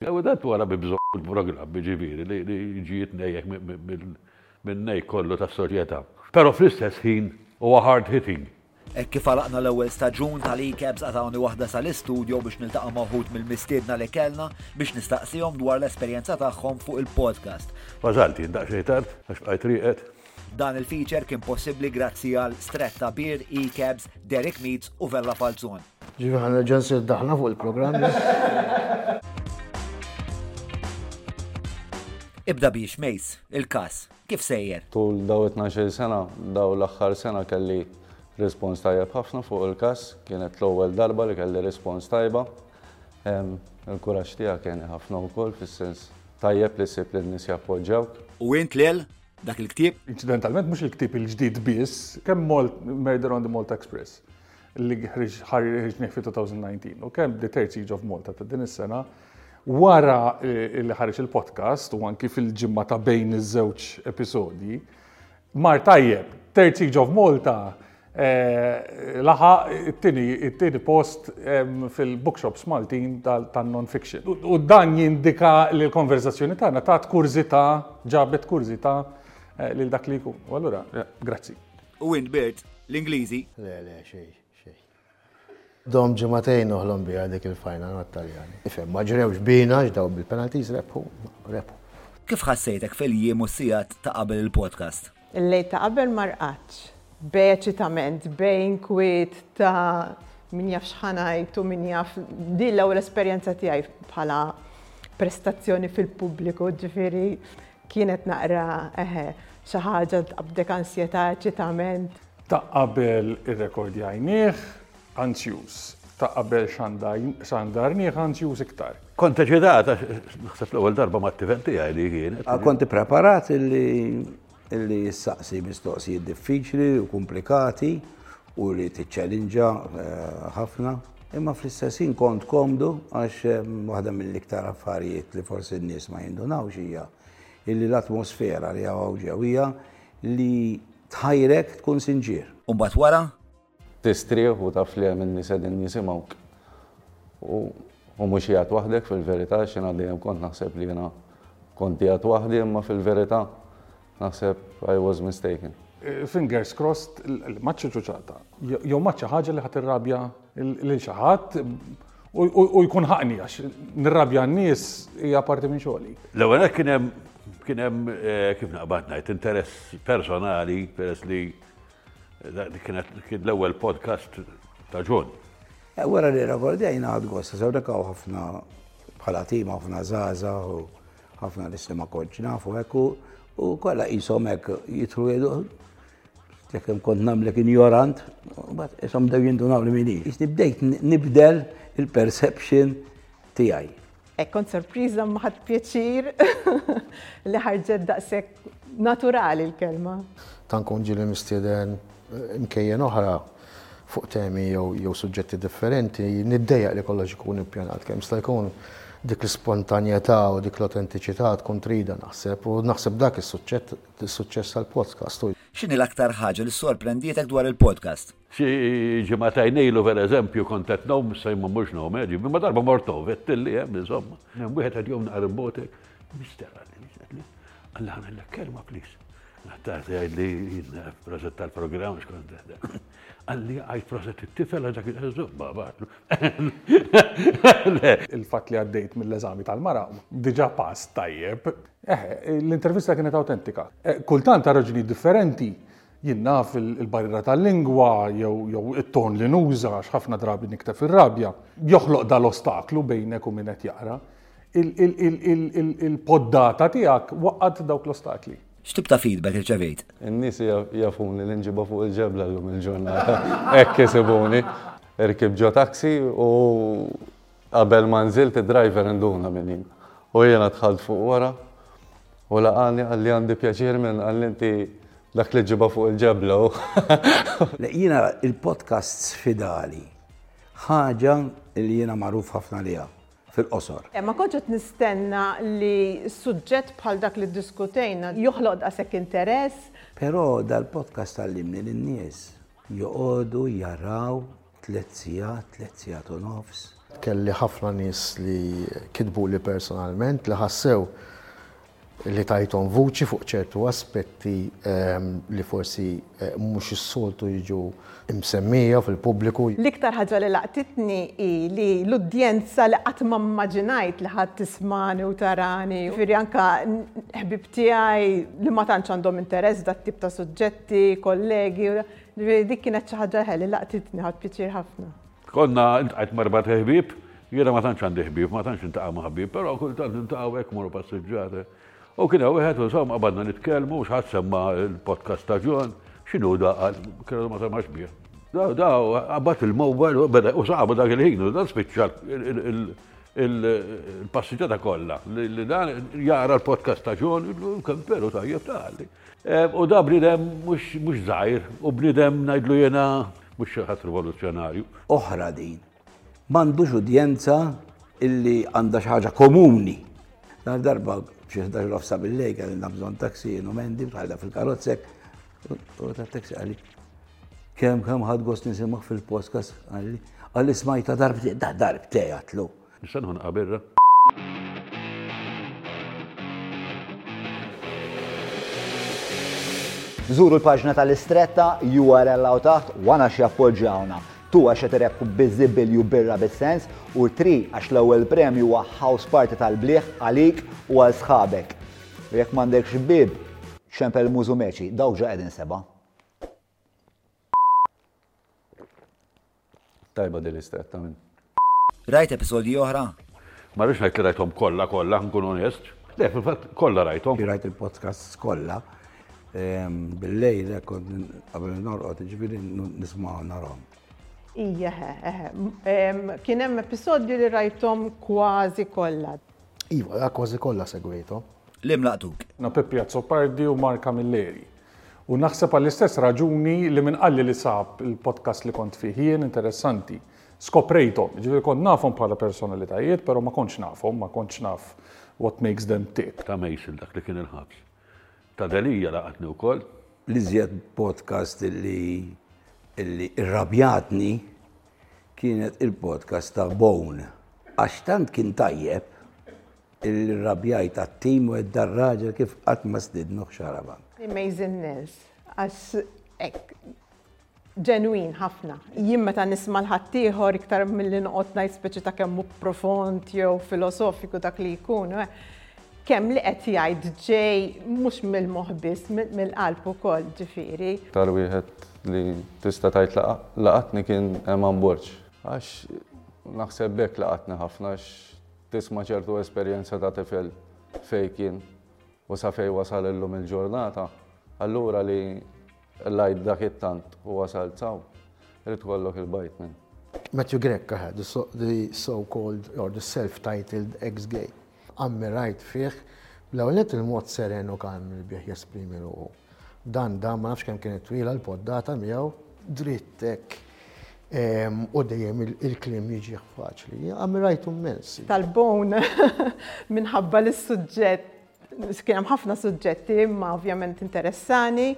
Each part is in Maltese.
Ew dan twala bi bżonn il-programm, jiġifieri li jiġi jitnejjeh min-nejk kollu tas-soċjetà. Però fl-istess ħin huwa hard hitting. Hekk kif għalaqna l-ewwel staġun tal-ECABS qatgħuni waħda sal-istudjo biex niltaqa' ma' wħud mill-mistiedna li kellna biex nistaqsihom dwar l-esperjenza tagħhom fuq il-podcast. Fażalt jien daqsxejn tard għax bqajt rieqed. Dan il-feature kien possibbli grazzi għal Stret ta' Beer, E-Cabs, Derek Meats u Vella Falzon. Ġifi ħana ġan sir daħna fuq il-programm. Ibda biex mejs, il-kas, kif sejjer? Tul daw 12 sena, daw l-axħar sena kelli respons tajjeb ħafna fuq il-kas, kienet l-ewwel darba li kelli respons tajba. Il-kuraġġ tiegħek kien ħafna wkoll fis-sens tajjeb li sib lin-nies jappoġġawk. U int lil dak il-ktieb. Inċidentalment mhux il-ktieb il-ġdid biss, kemm Malt Murder on the Malta Express li ħriġ ħriġni fi 2019 u kemm The Third Siege of Malta ta' din is-sena wara eh, li ħareġ il-podcast u anki fil-ġimma ta' bejn iż-żewġ episodji, mar tajjeb, Third Siege of Malta laħaq it-tieni post fil-bookshops Maltin tan-non-fiction. U dan jindika li l-konverżazzjoni tagħna tat kurżità, ġabet kurżità lil dak li jkun. U allura, grazzi. U int birt l-Ingliżi? Le, le, xejn, xejn. Dom ġimagħtejn noħlom biha dik il-final mat-Taljani. Ifhem, ma ġrewx bina għax dawn bil-penalties rebħu, rebħu. Kif ħassejtek fil-jiem u s-sigħat ta' qabel il-podcast? Il-lejl ta' qabel ma rqadtx. B'eċitament, bejn kwiet ta' min jaf x'ħa ngħid u min jaf din l-ewwel esperjenza tiegħi bħala prestazzjoni fil-pubbliku, ġifieri Kienet naqra, eħe, xi ħaġa tqabbdek ansjetà, eċitament. Ta' qabel irrekordjajnih, anzjuż. Ta' qabel xandarnih, anzjuż iktar. Kont eċitat għax naħseb l-ewwel darba mat-tifel tiegħi li kienet. Kont ippreparat li ssaqsi mistoqsijiet diffiċli u kumplikati u li tiċċalinġa ħafna, imma fl-istess ħin kont komdu għax waħda mill-iktar affarijiet li forsi n-nies ma jindunawx hija illi l-atmosfera li hawn ġew hija li tħajrek tkun sinġier. U mbagħad wara? Tistrieħ u taf li hemm in-nies qegħdin jisimgħuk. U mhux qiegħed waħdek fil-verità għax jiena dejjem kont naħseb li jiena kont qiegħed waħdi imma fil-verità Naħseb I was mistaken. Fingers crossed li m'għadx iċuċata. Jew m'għadx xi ħaġa li ħadd irrabja lil xi ħadd u jkun ħaqni għax nirrabja n-nies hija parti minn xogħli. L-ewwel hekk kien hemm kien hemm eh, kif naqbad ngħid interess personali peress li kienet kien l-ewwel podcast ta' Ġun. Eh, wara li rekordjajna għad gosta, sewrekaw ħafna bħala tim ħafna zaza u Ħafna nisli ma kontx nafu hekk u kollha qishom hekk jidħlu jgħidu jekk hemm kont nagħmlek injorant, mbagħad ishom bdew jindunaw li mini. Ixti bdejt nibdel il-perception tiegħi. Hekk kont sorpriża ma ħadd pjaċir li ħarġet daqshekk naturali l-kelma. Tan kun ġieli mistieden imkejjen oħra fuq temi jew suġġetti differenti, niddejjaq li kollox ikun ippjanat kemm sta jkun dik l-ispontanjetà u dik l-autentiċità tkun trida naħseb u naħseb dak is-suċċess tal-podcast. X'inhi l-aktar ħaġa li ssorprendietek dwar il-podcast? Xi ġimagħtajn ilu pereżempju kont qed ngħum, issa jien ma mmurx ngħum, eh, ġifieri ma darba mort ngħum, għedtilli hemm insomma. Hemm wieħed qed jgħum naqar immut hekk, Mister, għalli, għalli, għalli ħanellek kelma please. Naħtar se jgħid li jien proset tal-programm għax kont Għalli għajt proset it-tifel għax dak il-qerżuq baba. Il-fatt li għaddejt mill-eżami tal-mara diġà pass tajjeb. Eh, l-intervista kienet autentika. Eh, kultant ta' raġuni differenti jien naf il-barriera tal-lingwa jew it-ton li nuża għax ħafna drabi nikteb fir-rabja, joħloq dal-ostaklu bejnek u min qed jaqra. il-poddata tiegħek waqqgħet dawk l-ostakli. X'tip ta' feedback irċevejt? In-nies jafuni li nġibha fuq il-ġebla llum il-ġurnata. Hekk isibuni. Irkibt ġo taxi u qabel ma nżilt id-driver induna min hi. U jiena dħalt fuq wara u laqagħni qalli għandi pjaċir minn qalli inti dak li ġġibha fuq il-ġebla u. Jiena il-podcasts fidali. Ħaġa li jiena magħruf ħafna għaliha. fil-qosor. Ma kontx qed nistenna li suġġett bħal dak li ddiskutejna joħloq daqshekk interess. Però dal-podcast għallimni li n-nies joqogħdu jaraw tliet sigħat, tliet sigħat u nofs. Kelli ħafna nies li kitbuli personalment li ħassew li tajthom vuċi fuq ċertu aspetti li forsi mhux is-soltu jiġu msemmija fil-pubbliku. L-iktar ħaġa li laqtitni hi li l-udjenza li qatt ma mmaġinajt li ħa tismagħni u tarani, jiġifieri anke ħbieb tiegħi li ma tantx għandhom interess f'dat-tip ta' suġġetti, kollegi, jiġifieri dik kienet xi ħaġa eħe li laqtitni, ħadt pjaċir ħafna. Konna, intqajt marbat ħbieb, jiena ma tantx għandi ħbieb, ma tantx intaqa' ma' ħbieb, però kultant intaqgħu hekk morru passiġġata. U kien hawn wieħed u sawm qabadna nitkellmu x'ħadd semma l-podcast ta' John, x'inhu da qal, kellu ma semax bih. Da da qabad il-mowbajl u beda u sabu dak il-ħin u dan spiċċa il-passiġġata kollha li dan jara l-podcast ta' John kemm veru tajjeb tali. U da bnidem mhux żgħir, u bnidem ngħidlu jiena mhux xi ħadd rivoluzzjonarju. Oħra din. M'għandux udjenza illi għandha xi ħaġa komuni. Nar darba xi ħdax nofsa bil-lej kellna bżonn taksi u mendi bħalha fil-karozzek u ta' taksi għalli. Kemm kemm ħadd gost nisimgħu fil-poskas għalli għalli smajta darbti, da darbtej għatlu. Nista' nħonqha birra? Żuru l-paġna tal-Istretta, url hawn taħt, 1 għax jappoġġjawna, 2 għax qed irebbħu biżibilju birra bis-sens u 3 għax l-ewwel premju huwa house party tal-bliħ għalik u għal sħabek. U jekk m'għandekx ħbieb, ċempel mużu meċi, dawk ġa qegħdin sebgħa. Tajba din l-istretta minn. Rajt episodji oħra? Ma rridx ngħid li rajthom kollha kollha, nkun onest. Le, fil-fatt kollha rajthom. Rajt il-podcasts kollha ehm, bil-lejl qabel norqod, ġifieri nisma' narhom. Ija, kien hemm episodju li rajtom kważi kollha. Iva, kważi kollha segwejthom. Lim laqtuk. Na Peppi Azzopardi u Marka Milleri. U naħseb għall-istess raġuni li min qalli li sab il-podcast li kont fih jien interessanti. Skoprejthom, jiġifieri kont nafhom bħala personalitajiet, però ma kontx nafhom, ma kontx naf what makes them tick. Ta' Mason dak li kien il-ħabs. Ta' Delia laqatni wkoll. L-iżjed podcast li rrabjatni kienet il-podcast ta' Bone għax tant kien tajjeb. Irrabjajt għat-tim u għedt dar-raġel kif qatt ma stidnuh xarabank. Amazing Nils, għax hekk ġenwin ħafna. Jien meta nisma' 'l ħaddieħor iktar milli noqgħod ngħid speċi ta' kemm hu profond jew filosofiku dak li jkun, kemm li qed jgħid ġej mhux mill-moħħ biss, mill-qalb ukoll, ġifieri. Iktar wieħed li tista' tgħid laqatni kien Eman Borg. Għax naħseb b'hekk laqatni ħafna għax. Tisma' ċertu esperjenza ta' tifel fejn kien u sa fejn wasal illum il-ġurnata, allura li l-għid dak it-tant u wasalt s'hawn, irid ikollok il-bajt minn. Matthew Grech aha, the so-called or the self-titled ex-gay. Ammirajt fih, l-ewwel nett il-mod seren u kalm li bih jesprimi ruħu. Dan dam ma nafx kemm kienet twila l-poddata miegħu. Dritt hekk. U dejjem il-kliem jiġih faċli. Ammirajtu mmens. Tal-bone minħabba li s-suġġett kien hemm ħafna suġġetti imma ovvjament interessani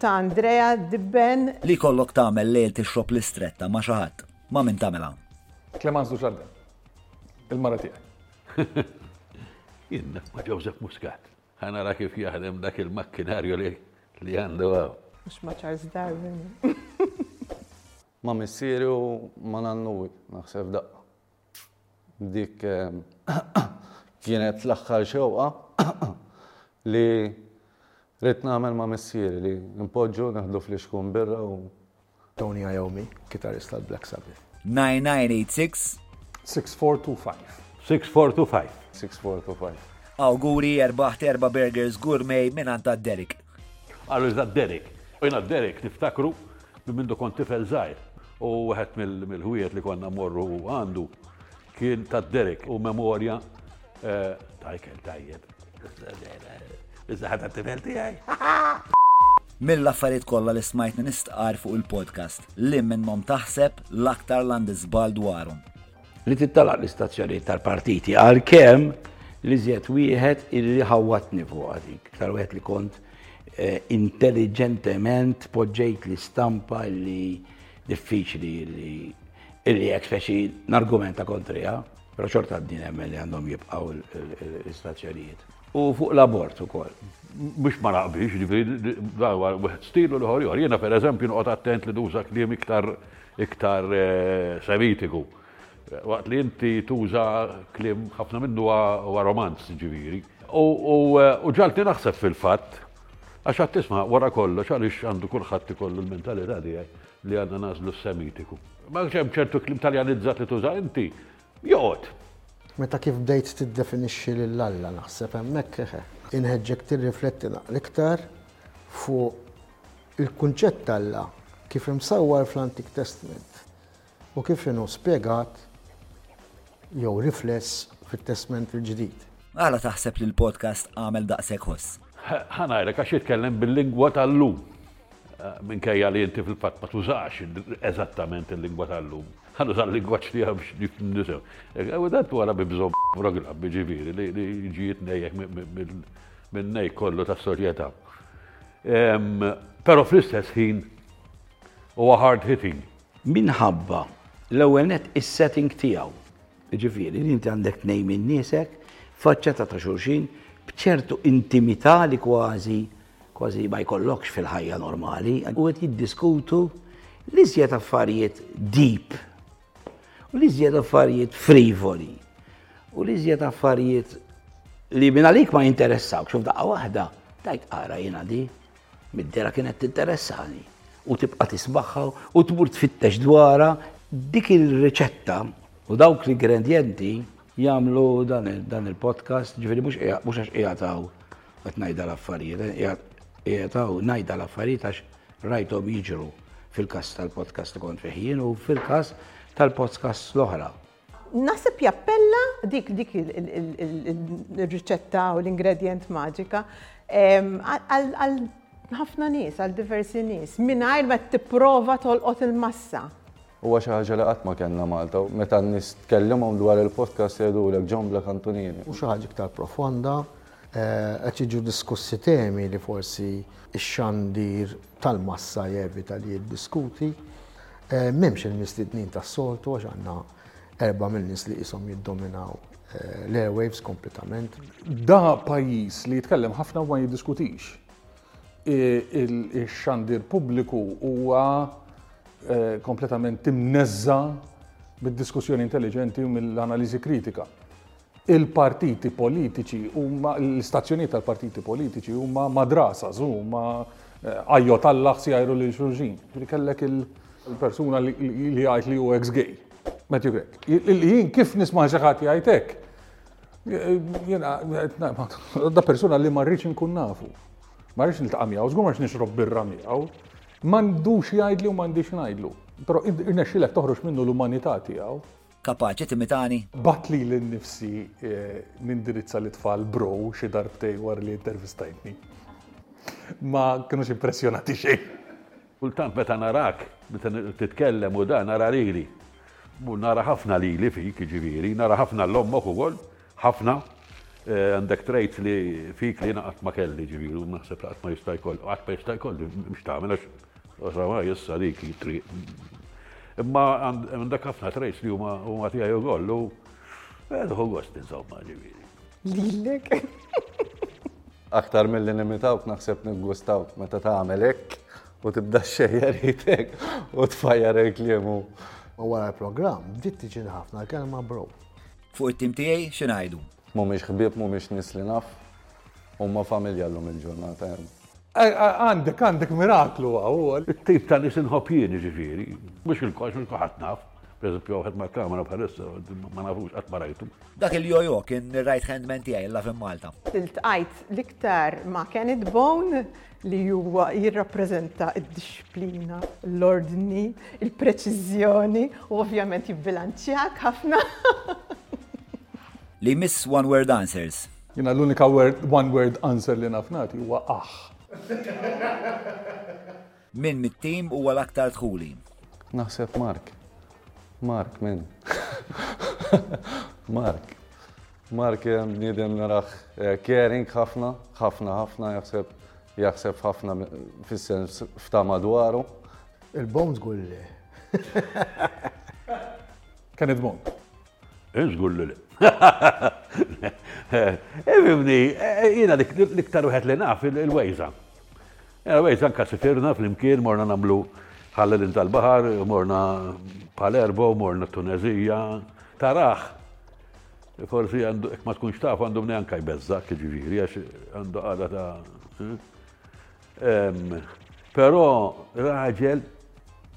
ta' Andrea Dibben. Li jkollok tagħmel lejl tixrob l-istretta ma' xi ħadd, ma' min tagħmilha? Clémence Dujardin, il-mara tiegħi. Jien ma' Joseph Muscat. Ħa nara kif jaħdem dak il-makkinarju li għandu hawn. Mhux ma' Charles Darwin. Ma' missieri u ma' nannuwi, naħseb daqqa. Dik kienet l-aħħar xewqa li rid nagħmel ma' missieri li npoġġu neħdu flixkun birra u Tony Iommi, kitarist tal-Black Sabbath. 9986. 6425. 6425. 6425. Awguri erbaħt erba' burgers gourmet mingħand tad-Derek. Għaliex tad-Derek. U jiena d-Derek niftakru minn mindu kont tifel żgħir. U wieħed mill-ħwiejet li konna morru għandu Kien ta' Derek u memorja ta' ikel tajjeb. Iżda ħadd tifel tiegħi. Mill-affarijiet kollha li smajtni nistqarr fuq il-podcast, li minnhom taħseb l-aktar l-għandi żball dwarhom? Li tittalaq l-istazzjonijiet tal-partiti għalkemm l-iżjed wieħed illi ħawwatni fuqha dik. Tal wieħed li kont eh, intelligentement poġġejt l-istampa li diffiċli li Illi hekk speċi nargumenta kontriha, però xorta għaddi nemmen li għandhom jibqgħu l-istazzjonijiet. U fuq l-abort ukoll. Mhux ma naqbix, ġifieri dawa wieħed stilu l ħor Jiena pereżempju noqgħod attent li nuża kliem iktar iktar eh, semitiku. Waqt li inti tuża kliem ħafna minnu huwa romanz ġifieri. U eh, ġalti naħseb fil-fatt għax għad tisma' wara kollox għaliex għandu kulħadd ikollu l-mentalità tiegħek. li għandna nagħżlu s-Semitiku. Ma kienx hemm ċertu kliem Taljanizzat li tuża inti? Joqgħod! Meta kif bdejt tiddefinixxi lil Alla naħseb hemmhekk eħe. Inħeġġek tirrifletti naqra iktar fuq il-kunċett t'Alla kif imsawwar fl-Antik Testament u kif inhu spjegat jew rifless fit-Testment il-Ġdid. Għala taħseb li l-podcast għamel daqshekk ħoss? Ħa ngħidlek għax jitkellem bil-lingwa tal-lum. Minkejja li inti fil-fatt ma tużax eżattament il-lingwa tal-lum. Ħa nuża l-lingwaġġ tiegħu biex nisew. U dan wara bi bżomm programm biġifieri li jiġi jitnejjek minn nej kollu tas-sorjetà. Però fl-istess ħin huwa hard hitting. Minħabba, l-ewwel nett, is-setting tiegħu. Jiġifieri li inti għandek tnejn minn niesek faċċata ta' xulxin b'ċertu intimità li kważi kważi ma jkollokx fil-ħajja normali u qed jiddiskutu l-iżjed affarijiet deep u l-iżjed affarijiet frivoli u l-iżjed affarijiet li minn għalik ma jinteressawx u f'daqqa waħda tajt qara jiena di Mid-dehra kienet tinteressani u tibqa' tismagħha u tmur tfittex dwarha. Dik ir-riċetta u dawk l-ingredjenti jagħmlu dan il-podcast, ġifieri mhux għax qiegħed hawn qed ngħidha l-affarijiet, qiegħed hawn ngħidha l-affarijiet għax rajthom jiġru fil-każ tal-podcast li kont fih jien u fil-każ tal-podcasts l-oħra. Naħseb jappella dik dik il-riċetta u l-ingredient maġika għal ħafna nies, għal diversi nies, mingħajr ma tipprova tolqot il-massa. Huwa xi ħaġa li qatt ma kellna Malta, meta n-nies tkellimhom dwar il-podcast jgħidulek John Black Antunini. Xi ħaġa iktar profonda, qed jiġu diskussi temi li forsi x-xandir tal-massa jevita li jiddiskuti. M'hemmx il-mistednin tas-soltu għax għandna erba' mill-nies li qishom jiddominaw l-airwaves kompletament. Da pajjiż li jitkellem ħafna u ma jiddiskutix. Ix-xandir pubbliku huwa kompletament imneżża' mid-diskussjoni intelliġenti u mill-analiżi kritika. Il-partiti politiċi huma, l-istazzjonijiet tal-partiti politiċi huma madrasas, huma ajjot Alla ħsjajru lil xulxin. Ġifieri kellek il-persuna li jgħid li hu ex gay. Matthew Grech. Jien kif nisma' xi ħadd jgħid hekk? Jiena da persuna li ma rridx inkun nafu. Ma rridx niltaqa' miegħu, żgur ma rridx nixrob birra miegħu. M'għandux jgħidli u m'għandix ngħidlu. Però irnexxilek toħroġ minnu l-umanità tiegħu. Kapaċi timitani? Bgħatt lili nnifsi nindirizza lit-tfal bro xi darbtejn wara li intervistajtni. Ma kinux impressjonati xejn. Kultant meta narak, meta titkellem u dan, nara lili. U nara ħafna lili fik, jiġifieri, nara ħafna 'l ommok ukoll, ħafna. Għandek traits li fik li jiena qatt ma kelli, jiġifieri, u naħseb li qatt ma jista' jkollok, qatt ma jista' jkolli, mhux tagħmel għax. Oramai issa dik hi t-triq. Imma għandek ħafna trejs li huma tiegħi wkoll u Għedħu gost insomma ġiviri. Lillek. Aktar mill-li nimitawk naħseb niggustawk meta tagħmel hekk u tibda xejjer jitek u tfajjar il-kliemu. U wara l-programm, bdiet tiġi ħafna l-kelma bro. Fuq it-tim tiegħi xi ngħidu? Mhumiex ħbieb, mhumiex nies li naf, huma familja llum il-ġurnata hemm. Għandek, għandek miraklu hawn. It-tip ta' nies inħobb jien jiġifieri. Mhux il-koll, mhux kulħadd naf. Per eżempju, hawn wieħed mal-kamra bħalissa, ma nafux, qatt ma rajtu. Dak il-jojo kien ir-right hand man tiegħi l-love in Malta. Iltqajt l-iktar ma' Kenneth Bone li huwa jirrappreżenta d-dixxiplina, l-ordni, il-preċiżjoni u ovvjament jibbilanċjak ħafna. Li jmiss One Word Answers. Jiena l-unika word, one word answer li naf nagħti huwa aħ. Min mit-tim huwa l-aktar dħuli? Naħseb Mark. Mark, min? Mark. Mark eh, bniedem narax eh, caring ħafna, ħafna ħafna jaħseb jaħseb ħafna fis-sens fta' madwaru. Il-bones gulli. Kan id-bone. Żgur li le. Ifimni, jiena l-iktar wieħed li naf il-wejza. Il-wejza anka sifirna fl-imkien morna nagħmlu ħallelin tal-baħar, morna Palermo, morna Tunezija, taraħ. Forsi għandu, ma tkunx taf għandu mni anka jbezzak, ġiviri, għax għandu għada ta' eh? Però raġel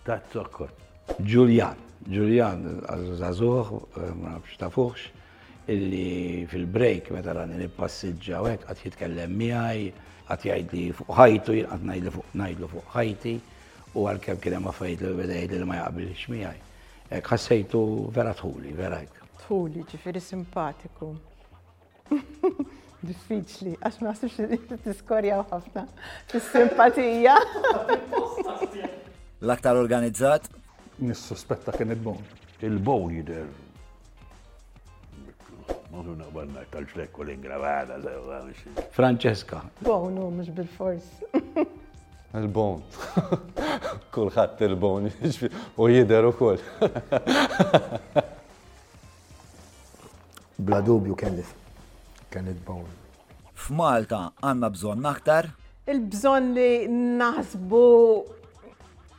ta' zokkor. Ġuljan, Ġuljan żagħżugħ, ma nafx tafuhx, illi fil-break meta rani nippassiġġa u hekk qatt jitkellem miegħi, qatt jgħidli fuq ħajtu, jien qatt ngħidli fuq ngħidlu fuq ħajti u għalkemm kien hemm affarijiet li beda jgħidli li ma jaqbilx miegħi. Hekk ħassejtu vera tħuli, vera hekk. Tħuli, ġifieri simpatiku. Diffiċli, għax ma nasibx li tiskorjaw ħafna fis-simpatija. L-aktar organizzat? Nissuspetta kien il-bone. Il-bone jider. Monu naqbad najt tal-ġlekku l-ingravata, sewa, Francesca. Bone u mux bil-fors. Il-bone. Kulħadd il-bone u jider u kull. Bla dubju Kenneth. Kenneth Bowen. F'Malta għandna bżonn aktar? Il-bżonn li naħsbu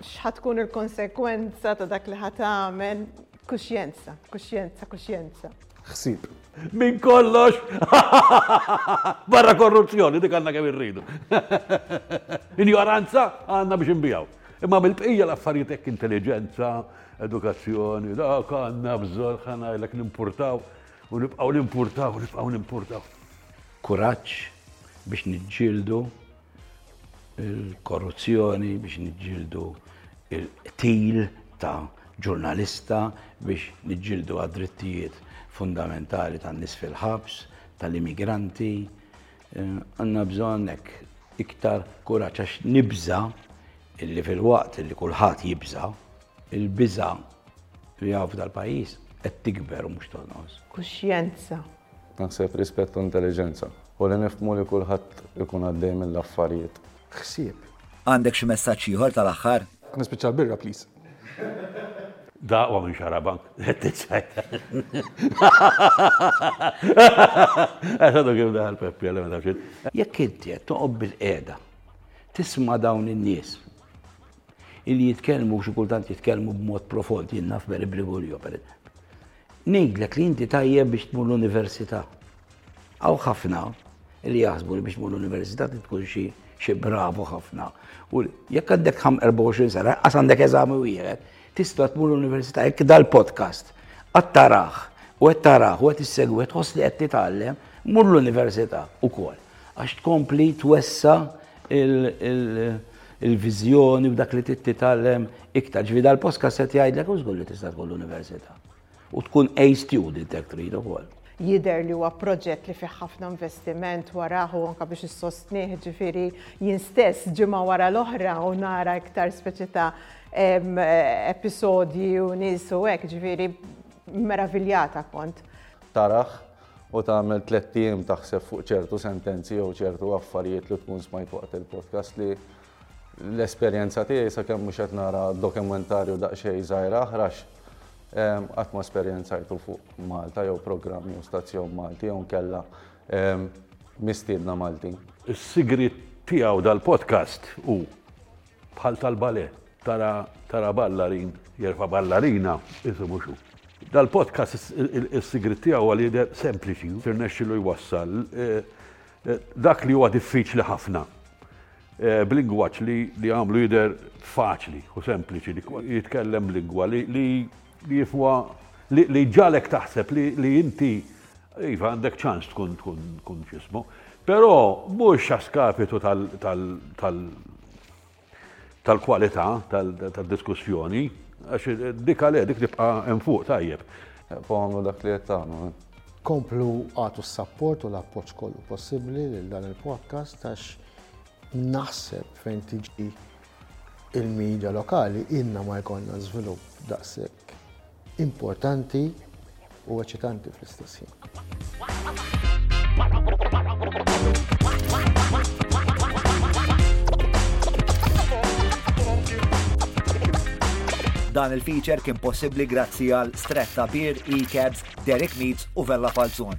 x'ħa tkun il-konsekwenza ta' dak li ħa tagħmel, kuxjenza, kuxjenza, kuxjenza. Ħsieb. Minn kollox! Barra korruzzjoni dik għandna kemm irridu. Injoranza għandna biex inbijaw. Imma mill-bqija l-affarijiet hekk intelliġenza, Edukazzjoni, dak għandna bżonn, ħa ngħidlek nimpurtaw u nibqgħu nimpurtaw u nibqgħu nimpurtaw. Kuraġġ biex niġġieldu l-korruzzjoni, biex niġġieldu l-qtil ta' ġurnalista, biex niġġieldu għad-drittijiet fundamentali tan-nies fil-ħabs, tal-immigranti, Għandna bżonn hekk iktar kuraġġ għax nibża illi fil-waqt illi kulħadd jibża, il-biża li għaw f'dal-pajjiż qed tikber u mhux tonqos. Kuxjenza. Naħseb rispett u intelliġenza u li nifhmu li kulħadd ikun għaddej mill-affarijiet. Ħsieb. Għandek xi messaġġ ieħor tal-aħħar? Nispiċċa l-birra please. Daqwa minn xarabank. Għadu kif daħal Peppi għalli ma tafxin. Jekk inti qed toqgħod bil-qiegħda tisma' dawn in-nies il jitkellmu xi kultant jitkellmu b'mod profond jien naf Mary Brigulio per Ngħidlek li inti tajjeb biex tmur l-università. Hawn ħafna li jaħsbu li biex mur l-università tkun xi xi bravu ħafna. U jekk għandek 24 sena, qas għandek eżami wieħed, tista' tmur l-università jekk dal-podcast qatt taraħ u qed taraħ u qed issegwi qed tħoss li qed titgħallem, mur l-università ukoll. Għax tkompli twessa il-viżjoni u dak li titgħallem iktar. Ġvi dal-podcast qed jgħidlek u żgur li tista' tkun l-università. U tkun A student hekk trid ukoll. Jidher li huwa proġett li fih ħafna investiment warah u anke biex issostnih, ġifieri jien stess ġimgħa wara l-oħra u nara iktar speċi ta' episodji u nies u hekk, ġifieri meraviljata kont. Tarah u tagħmel tlett ijiem taħseb fuq ċertu sentenzi jew ċertu affarijiet li tkun smajt waqt il-podcast li L-esperjenza tiegħi sakemm mhux qed nara dokumentarju daqsxejn żgħir aħrax, qatt ma esperjenzajtu fuq Malta jew programm jew stazzjon Malti jew inkella mistiedna Maltin. Is-sigriet tiegħu dal-podcast hu bħal tal-balè, tara tara ballarin jerfa' ballarina, isu mhux hu. Dal-podcast is-sigriet tiegħu huwa li jidher sempliċi, jirnexxilu jwassal dak li huwa diffiċli ħafna. B'lingwaġġ li jagħmlu jidher faċli u sempliċi li jitkellem b'lingwa li jifhmuha li jġagħlek taħseb li inti iva għandek ċans tkun tkun x'ismu. Però mhux a skapitu tal tal-kwalità tad-diskussjoni, għax dik għalija dik tibqa' hemm fuq tajjeb. Komplu dak li qed tagħmlu. Komplu agħtu s-sapport u l-appoġġ kollu possibbli lil dan il-podcast għax Naħseb fejn tiġi il-media lokali ilna ma jkollna żvilupp daqshekk importanti u eċitanti fl-istess ħin. Dan il-feature kien possibbli grazzi għal Stretta Beer, E-Cabs, Derek Meads u Vella Falzon.